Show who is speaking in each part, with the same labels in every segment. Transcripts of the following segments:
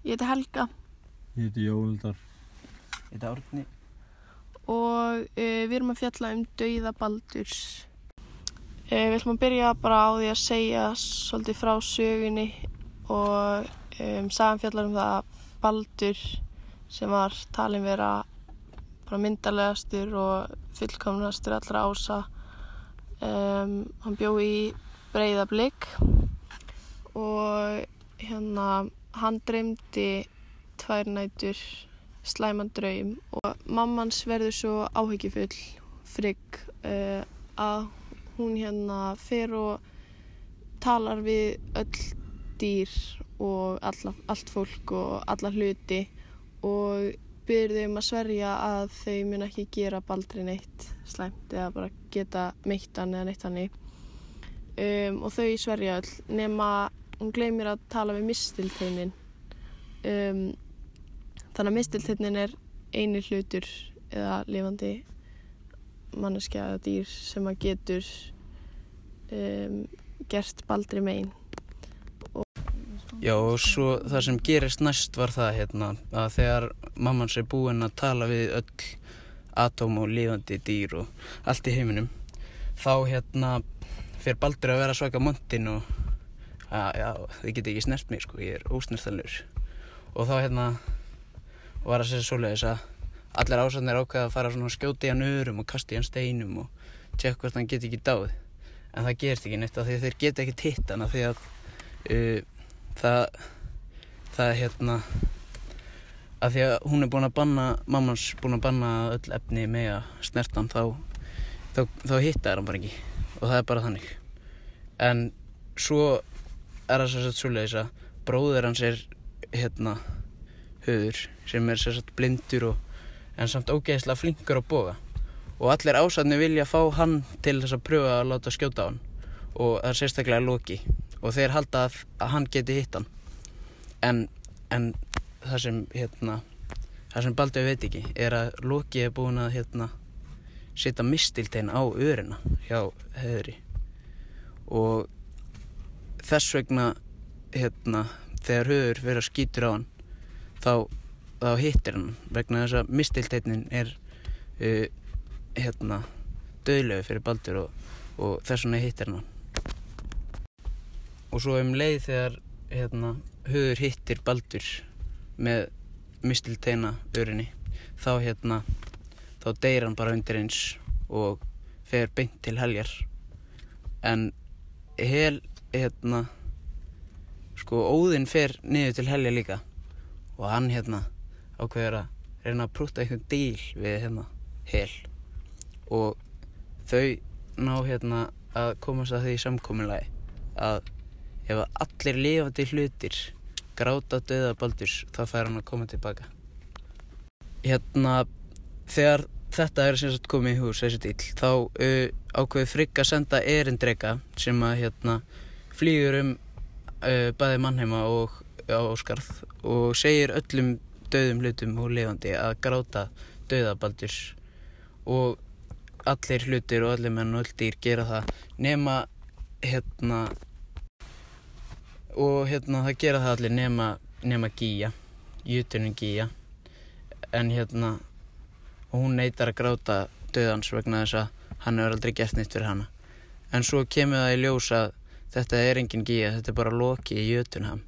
Speaker 1: Ég heiti Helga
Speaker 2: Ég heiti Jóldar.
Speaker 3: Þetta árni.
Speaker 1: og uh, við erum að fjalla um dauða Baldurs. Uh, við ætlum að byrja bara á því að segja svolítið frá sögunni og um, sagan fjallar um það að Baldur sem var talin vera bara myndarlegastur og fullkomnastur allra ása um, hann bjó í breyðablík og hérna hann dreymdi tvær nætur slæman draum og mammans verður svo áhyggjufull frigg uh, að hún hérna fer og talar við öll dýr og alla, allt fólk og alla hluti og byrður um að sverja að þau mun ekki gera baldri neitt slæmt eða bara geta meittan eða neitt hannig um, og þau sverja öll nema hún gleymir að tala við mistilteinin. Um, þannig að mistilteinin er eini hlutur eða lifandi manneskja eða dýr sem að getur um, gert baldri megin.
Speaker 3: Já og svo það sem gerist næst var það hérna að þegar mammans er búinn að tala við öll atóm og lifandi dýr og allt í heiminum þá hérna fer Baldur að vera svaka montin og að, já, þið geti ekki snert mig sko, ég er ósnertalur og þá hérna var að segja svoleiðis að allir ásatnir ákveða að fara svona að skjóta í hann örum og kasta í hann steinum og tjekka hvort hann geti ekki dáð en það gerist ekki neitt að þeir geta ekki titt hann af því að uh, það það hérna að því að hún er búin að banna mammans búin að banna öll efni með að snertan þá, þá, þá hittar hann bara ekki. Og það er bara þannig. En svo er það sérstaklega svoleiðis að bróður hans er hérna höður sem er sérstaklega blindur og, en samt ógeðslega flinkur á boga. Og allir ásatni vilja fá hann til þess að pröfa að láta skjóta á hann. Og það er sérstaklega Loki. Og þeir halda að, að hann geti hitt hann. En, en það sem hérna það sem Baldur veit ekki er að Loki er búin að hérna setja mistiltein á örina hjá höðri og þess vegna hérna þegar höður verið að skýtur á hann þá, þá hittir hann vegna þess að mistilteinin er uh, hérna döðlegu fyrir Baldur og, og þess vegna hittir hann og svo um leið þegar hérna, höfur hittir Baldur með mistilteina örinni þá hérna þá deyr hann bara undir eins og fer beint til heljar. En hel hérna sko óðinn fer niður til helja líka og hann hérna ákveður að reyna að prúta einhvern díl við hérna hel. Og þau ná hérna að komast að því samkominlagi að ef allir lifandi hlutir gráta döða Baldurs þá fær hann að koma tilbaka. Hérna þegar þetta er sem sagt komið í hús þessi dýl þá uh, ákveði Frigg að senda erindrega sem að hérna flýgur um uh, bæði mannheima og áskarð og segir öllum döðum hlutum og lifandi að gráta döða Baldurs og allir hlutir og allir menn og öll dýr gera það nema hérna og hérna það gera það allir nema, nema Gíja Jutunum Gíja en hérna hún neytar að gráta döðans vegna þess að hann hefur aldrei gert neitt fyrir hana. En svo kemur það í ljós að þetta er engin Gíja, þetta er bara Loki í Jötunham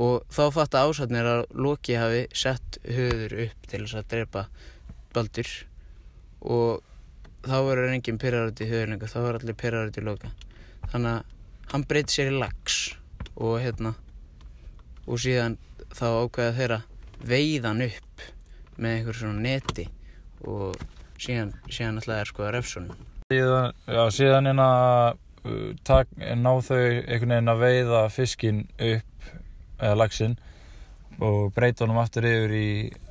Speaker 3: og þá fatta ásatnir að Loki hafi sett höður upp til þess að drepa Baldur. Og þá verður enginn pyrrar út í höðurlingu, þá verður allir pyrrar út í Loka. Þannig að hann breyti sér í lags og hérna og síðan þá ákveða þeirra veiðan upp með einhver svona neti og síðan, síðan alltaf er sko að refsunum
Speaker 2: Síðan, já, síðan uh, tak, ná þau einhvern veginn að veiða fiskin upp eða laxinn og breyta honum aftur yfir í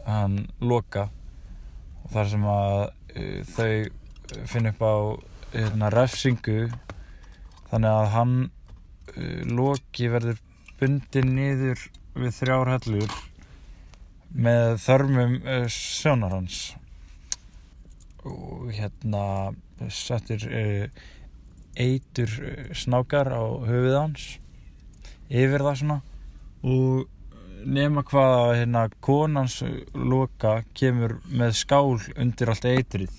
Speaker 2: hann loka og þar sem að uh, þau finna upp á hérna, refsingu þannig að hann uh, loki verður bundin niður við þrjár hellur með þörmum uh, sjónar hans og hérna settir eitur uh, snákar á höfuð hans yfir það svona og nema hvað að hérna konans loka kemur með skál undir allt eitrið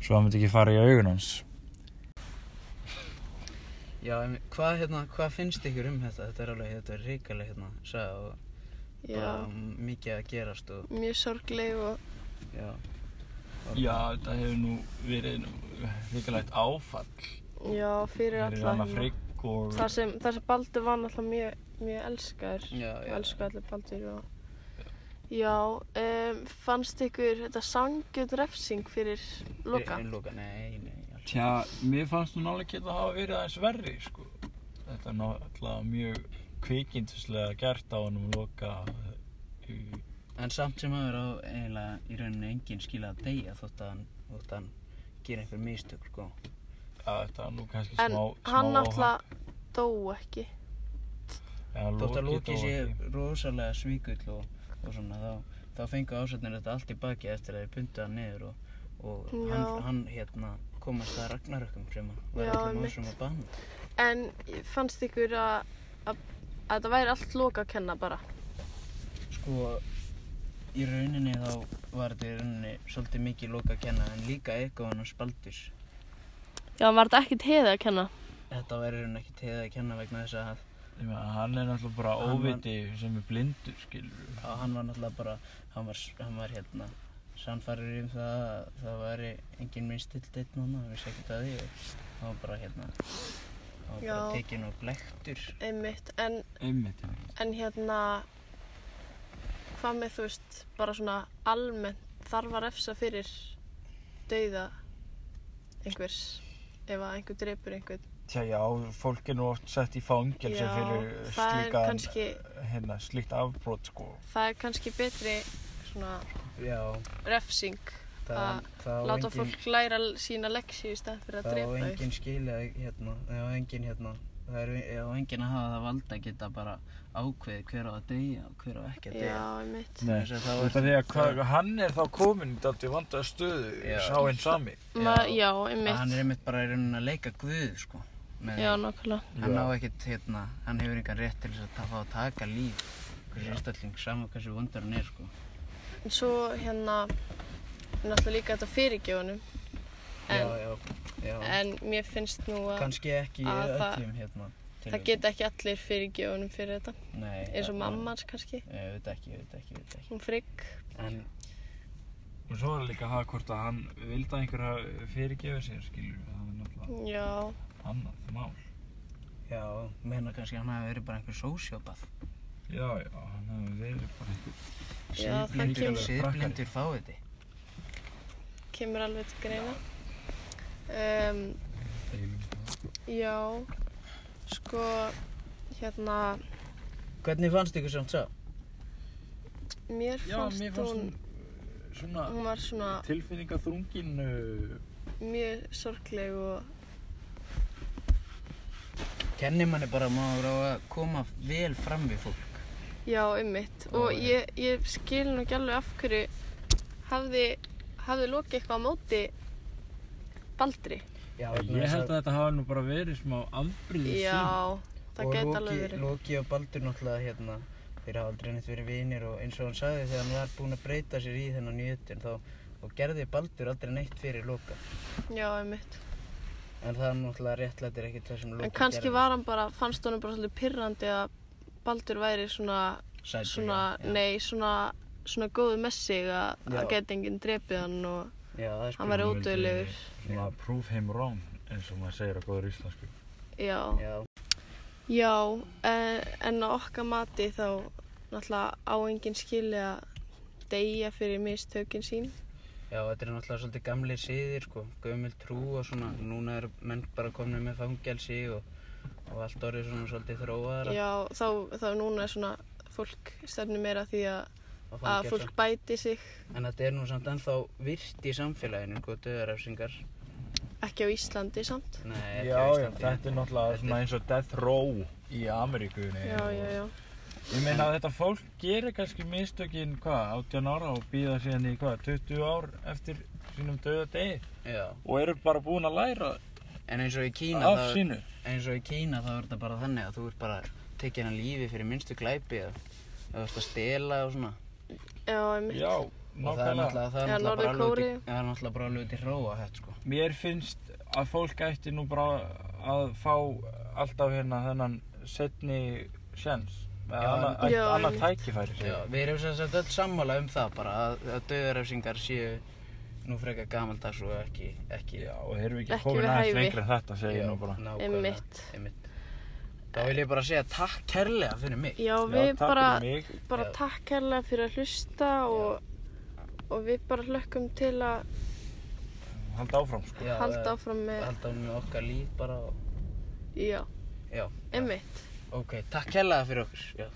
Speaker 2: svo hann myndi ekki fara í augun hans
Speaker 3: Já, en hvað, hérna, hvað finnst ykkur um þetta? Þetta er alveg, þetta er ríkaleg hérna, sagði og
Speaker 1: Já,
Speaker 3: bara mikið að gerast og,
Speaker 1: mjög sorgleg og
Speaker 3: já.
Speaker 2: Já, þetta hefur nú verið ríkalegt áfall
Speaker 1: já, fyrir
Speaker 2: fyrir
Speaker 1: alla
Speaker 2: og
Speaker 1: Það sem, það sem Baldur var náttúrulega mjög, mjög elskaður.
Speaker 3: Já, já.
Speaker 1: Elsku allir Baldur og... Já, um, fannst ykkur þetta sangjörn refsing fyrir Loka?
Speaker 3: Fyrir Loka, nei, nei. alls
Speaker 2: Tja, mér fannst hún alveg geta að hafa verið aðeins verri sko. Þetta er náttúrulega mjög kvikindislega gert á honum loka í-
Speaker 3: En samt sem aður á eiginlega í rauninni enginn skila að deyja þótt að hann, hann gera einhver mistök, sko.
Speaker 2: Þetta var nú kannski
Speaker 1: En
Speaker 2: smá,
Speaker 1: hann
Speaker 2: smá
Speaker 1: náttúrulega dó ekki.
Speaker 2: Já,
Speaker 3: Þótt að Loki
Speaker 2: dó
Speaker 3: sé rosalega svíkull og, og svona, þá, þá fengu ásatnir þetta allt í baki eftir að þeir pundu hann niður og, og hann, hann hérna komast að Ragnarökkum sem að var
Speaker 1: einmitt.
Speaker 3: ásum að banna.
Speaker 1: En fannst ykkur að, að, að þetta væri allt Loka að kenna bara?
Speaker 3: Sko, í rauninni þá var þetta í rauninni svolítið mikið Loka að kenna en líka eitthvað hann Baldurs.
Speaker 1: Já, var þetta ekkert heiða að kenna?
Speaker 3: Þetta var í rauninni ekki til að kenna vegna þess að
Speaker 2: Ég meina, hann er náttúrulega bara
Speaker 3: Hann var-
Speaker 2: óviti sem er blindur, skilur
Speaker 3: Já, hann var náttúrulega bara, hann var, hann var hérna sannfærir um það að það væri engin minn stilt einn núna, hann vissi ekkert að því og hann var bara hérna, hann var bara
Speaker 1: Já.
Speaker 3: tekinn og blektur.
Speaker 1: Einmitt, en,
Speaker 2: Einmitt,
Speaker 1: en hérna, hvað með þú veist, bara svona almennt þarf að refsa fyrir dauða einhvers, ef að einhver drepur einhvern.
Speaker 2: Tja, já, fólk er nú oft sett í fangelsi
Speaker 1: Já,
Speaker 2: fyrir
Speaker 1: það
Speaker 2: slíkan,
Speaker 1: kannski-
Speaker 2: hérna, slíkt afbrot, sko.
Speaker 1: Það er kannski betri svona
Speaker 3: Já,
Speaker 1: refsing
Speaker 3: það,
Speaker 1: að
Speaker 3: það
Speaker 1: láta
Speaker 3: engin,
Speaker 1: fólk læra sína leksi í stað fyrir að
Speaker 3: það
Speaker 1: drepa þau.
Speaker 3: engin skilja hérna, það á engin hérna, það er á engin að hafa það valda að geta bara ákveðið hver á að deyja og hver á ekki að deyja.
Speaker 1: Já,
Speaker 3: þá
Speaker 2: þetta
Speaker 3: ertu-
Speaker 2: því að hvað, hann er þá komin í dálítið vandaða stöðu,
Speaker 3: Já.
Speaker 2: sá einn sami.
Speaker 1: Ma, já,
Speaker 3: Að Hann er
Speaker 1: einmitt.
Speaker 3: bara í rauninni að leika guð, sko.
Speaker 1: Já, nákvæmlega.
Speaker 3: Hann
Speaker 2: Já.
Speaker 3: á ekkert, hérna, hann hefur engan rétt til þess að ta- fá að taka líf hversu einstakling, sama hversu vondar hann er, sko.
Speaker 1: En svo hérna, er náttúrulega líka þetta fyrirgjónum. En,
Speaker 3: já, já, já.
Speaker 1: en mér finnst nú að
Speaker 3: Kannski ekki
Speaker 1: að það-
Speaker 3: öllum, hérna.
Speaker 1: það
Speaker 3: tilvikum.
Speaker 1: geta ekki allir fyrirgjónum fyrir þetta.
Speaker 3: Nei.
Speaker 1: Eins og
Speaker 3: það-
Speaker 1: mammans kannski.
Speaker 3: Ég veit ekki, ég veit ekki, ég veit ekki.
Speaker 1: Hún frigg.
Speaker 3: En,
Speaker 2: Og svo er líka það hvort að hann vildi að einhverja fyrirgefa sér, skilur við, það er náttúrulega
Speaker 1: Já,
Speaker 2: annað mál.
Speaker 3: já, meina kannski að hann hafi verið bara einhver sósjópað.
Speaker 2: Já, já, hann hefur verið bara einhver
Speaker 1: Já, það
Speaker 3: Siðblindur,
Speaker 1: kemur-
Speaker 3: siðblindur fáviti.
Speaker 1: kemur alveg til greina. Um, já, sko, hérna,
Speaker 3: Hvernig fannst ykkur samt sá?
Speaker 1: mér
Speaker 2: Já,
Speaker 1: fannst
Speaker 2: mér fannst
Speaker 1: hún,
Speaker 2: hún svona
Speaker 1: hún var svona
Speaker 2: tilfinningaþrungin uh,
Speaker 1: mjög sorgleg og
Speaker 3: Kennir manni bara að maður á að koma vel fram við fólk.
Speaker 1: Já, einmitt. Og
Speaker 3: Já,
Speaker 1: ég, ég skil nú ekki alveg af hverju hafði, hafði lokið eitthvað á móti Baldri.
Speaker 3: Já,
Speaker 2: Ég held að þetta hafa nú bara verið smá afbríðið sín.
Speaker 1: Já, það
Speaker 3: og Loki,
Speaker 1: alveg verið.
Speaker 3: Loki og Baldur náttúrulega hérna, þeir hafa aldrei neitt verið vinir og eins og hann sagði þegar hann var búinn að breyta sér í þennan nýjöttin þá og gerði Baldur aldrei neitt fyrir Loka.
Speaker 1: Já, einmitt.
Speaker 3: En það er náttúrulega réttlættir ekkert það sem Loki
Speaker 1: En kannski var hann bara, fannst honum bara svolítið pirrandi að Baldur væri svona,
Speaker 3: Sætur,
Speaker 1: svona,
Speaker 3: já, já.
Speaker 1: nei, svona, svona góðu með sig að
Speaker 3: Já.
Speaker 1: það geti enginn drepið hann og
Speaker 3: Já, það er
Speaker 1: hann
Speaker 2: vildi
Speaker 1: ódöðlegur.
Speaker 2: Svona prove him wrong, eins og maður segir á góður íslensku.
Speaker 1: Já,
Speaker 3: Já,
Speaker 1: já, en, en á okkar mati þá náttúrulega á enginn skili að deyja fyrir mistökin sín.
Speaker 3: já, þetta er náttúrulega svolítið gamlir siðir, sko, gömul trú og svona. Núna eru menn bara komin með fangelsi og, og allt orðið svona svolítið þróaðara.
Speaker 1: Já, þá, þá núna er svona fólk stefnir meira að því að, að fólk bæti sig
Speaker 3: En þetta er nú samt ennþá virt í samfélaginu, sko, döðarefsingar.
Speaker 1: ekki á Íslandi samt.
Speaker 3: Nei,
Speaker 2: Já,
Speaker 3: á
Speaker 2: já,
Speaker 3: Íslandi.
Speaker 2: þetta er náttúrulega
Speaker 3: Þetta
Speaker 2: svona eins og death row í Ameríkunni.
Speaker 1: Já, já, já.
Speaker 2: Ég meina að þetta fólk gerir kannski mistökin, hvað, 18 ára og býða síðan í, hvað, 20 ár eftir sínum döða degi
Speaker 3: Já,
Speaker 2: og eru bara búin að læra
Speaker 3: en eins og í Kína
Speaker 2: af sínu.
Speaker 3: eins og í Kína þá er þetta bara þannig að þú ert bara tekið hann lífi fyrir minnstu glæpi eða þú ert að stela og svona.
Speaker 1: Já, einmitt.
Speaker 2: Já, nákvæmlega.
Speaker 3: það er náttúrulega bara alveg er í róa hætt, sko.
Speaker 2: Mér finnst að fólk ætti nú bara að fá alltaf hérna þennan setni sjens.
Speaker 3: Já,
Speaker 2: Annað tækifæri.
Speaker 3: Já, við erum sem sagt öll sammála um það bara að, að döðarefsingar séu nú frekar gamaldags og ekki, ekki,
Speaker 2: Já, og erum við ekki
Speaker 1: Ekki
Speaker 2: komin aðeins lengra en þetta, segir ég nú bara.
Speaker 3: nákvæmlega,
Speaker 1: Einmitt.
Speaker 3: einmitt. Þá vil ég bara segja takk kærlega fyrir mig.
Speaker 1: Já, við
Speaker 2: takk
Speaker 1: bara,
Speaker 2: fyrir mig.
Speaker 1: bara
Speaker 3: Já.
Speaker 1: takk kærlega fyrir að hlusta og, og við bara hlökkum til að
Speaker 2: Halda áfram, sko.
Speaker 3: Já,
Speaker 1: halda áfram með,
Speaker 3: halda áfram með okkar líf bara og,
Speaker 1: já,
Speaker 3: já,
Speaker 1: einmitt.
Speaker 3: ok, takk kærlega fyrir okkur, já.